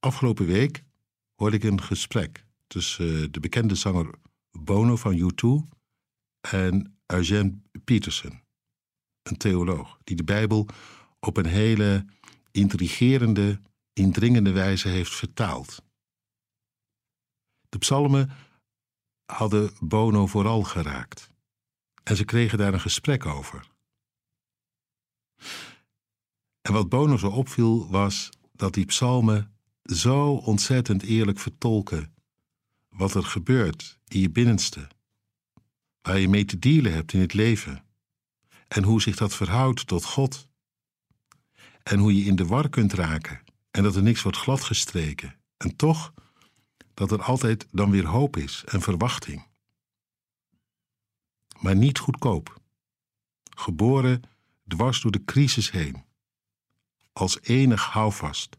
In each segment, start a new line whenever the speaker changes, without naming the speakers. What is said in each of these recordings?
Afgelopen week hoorde ik een gesprek tussen eh, de bekende zanger Bono van U2 en Eugene Peterson, een theoloog, die de Bijbel op een hele intrigerende, indringende wijze heeft vertaald. De psalmen hadden Bono vooral geraakt en ze kregen daar een gesprek over. En wat Bono zo opviel was dat die psalmen zo ontzettend eerlijk vertolken wat er gebeurt in je binnenste, waar je mee te dealen hebt in het leven en hoe zich dat verhoudt tot God en hoe je in de war kunt raken en dat er niks wordt gladgestreken en toch dat er altijd dan weer hoop is en verwachting. Maar niet goedkoop. Geboren dwars door de crisis heen. Als enig houvast.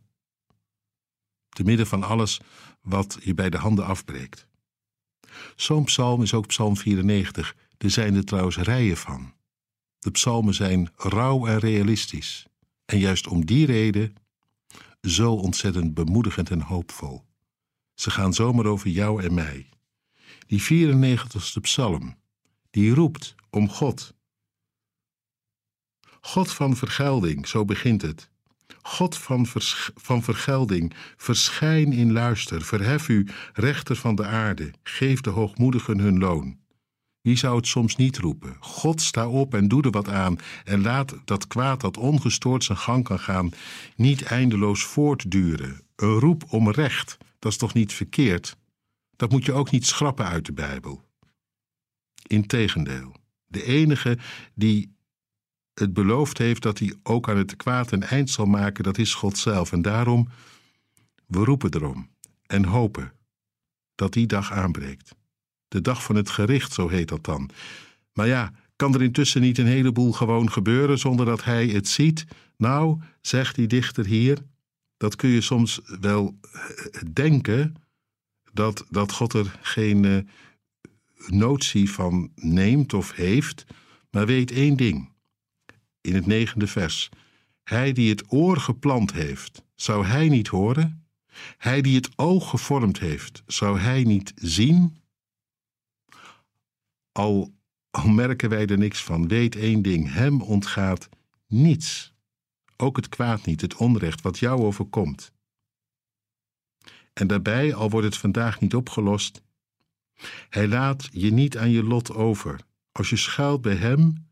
Te midden van alles wat je bij de handen afbreekt. Zo'n psalm is ook psalm 94. Er zijn er trouwens rijen van. De psalmen zijn rauw en realistisch. En juist om die reden zo ontzettend bemoedigend en hoopvol. Ze gaan zomaar over jou en mij. Die 94ste psalm, die roept om God. God van vergelding, zo begint het. God van, van vergelding, verschijn in luister, verhef u, rechter van de aarde, geef de hoogmoedigen hun loon. Wie zou het soms niet roepen? God, sta op en doe er wat aan en laat dat kwaad dat ongestoord zijn gang kan gaan niet eindeloos voortduren. Een roep om recht, dat is toch niet verkeerd? Dat moet je ook niet schrappen uit de Bijbel. Integendeel, de enige die het beloofd heeft dat hij ook aan het kwaad een eind zal maken, dat is God zelf. En daarom, we roepen erom en hopen dat die dag aanbreekt. De dag van het gericht, zo heet dat dan. Maar ja, kan er intussen niet een heleboel gewoon gebeuren zonder dat hij het ziet? Nou, zegt die dichter hier, dat kun je soms wel eh, denken dat, dat God er geen uh, notie van neemt of heeft, maar weet één ding. In het negende vers. Hij die het oor geplant heeft, zou hij niet horen? Hij die het oog gevormd heeft, zou hij niet zien? Al, al merken wij er niks van, weet één ding: hem ontgaat niets. Ook het kwaad niet, het onrecht wat jou overkomt. En daarbij, al wordt het vandaag niet opgelost, hij laat je niet aan je lot over. Als je schuilt bij hem,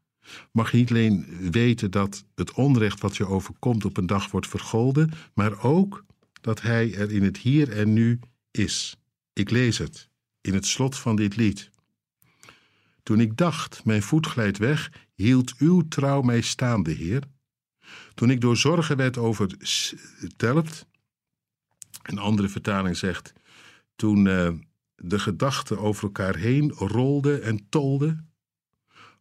mag je niet alleen weten dat het onrecht wat je overkomt op een dag wordt vergolden, maar ook dat hij er in het hier en nu is. Ik lees het in het slot van dit lied. Toen ik dacht, mijn voet glijdt weg, hield uw trouw mij staande, Heer. Toen ik door zorgen werd overtelpt, een andere vertaling zegt, toen uh, de gedachten over elkaar heen rolden en tolden,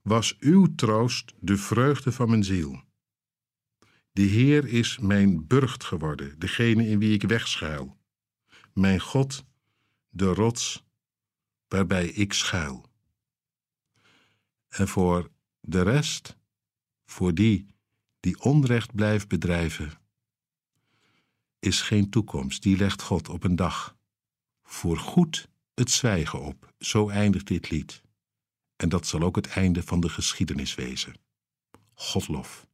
was uw troost de vreugde van mijn ziel. De Heer is mijn burcht geworden, degene in wie ik wegschuil. Mijn God, de rots waarbij ik schuil. En voor de rest, voor die die onrecht blijft bedrijven, is geen toekomst. Die legt God op een dag voor goed het zwijgen op. Zo eindigt dit lied. En dat zal ook het einde van de geschiedenis wezen. Godlof.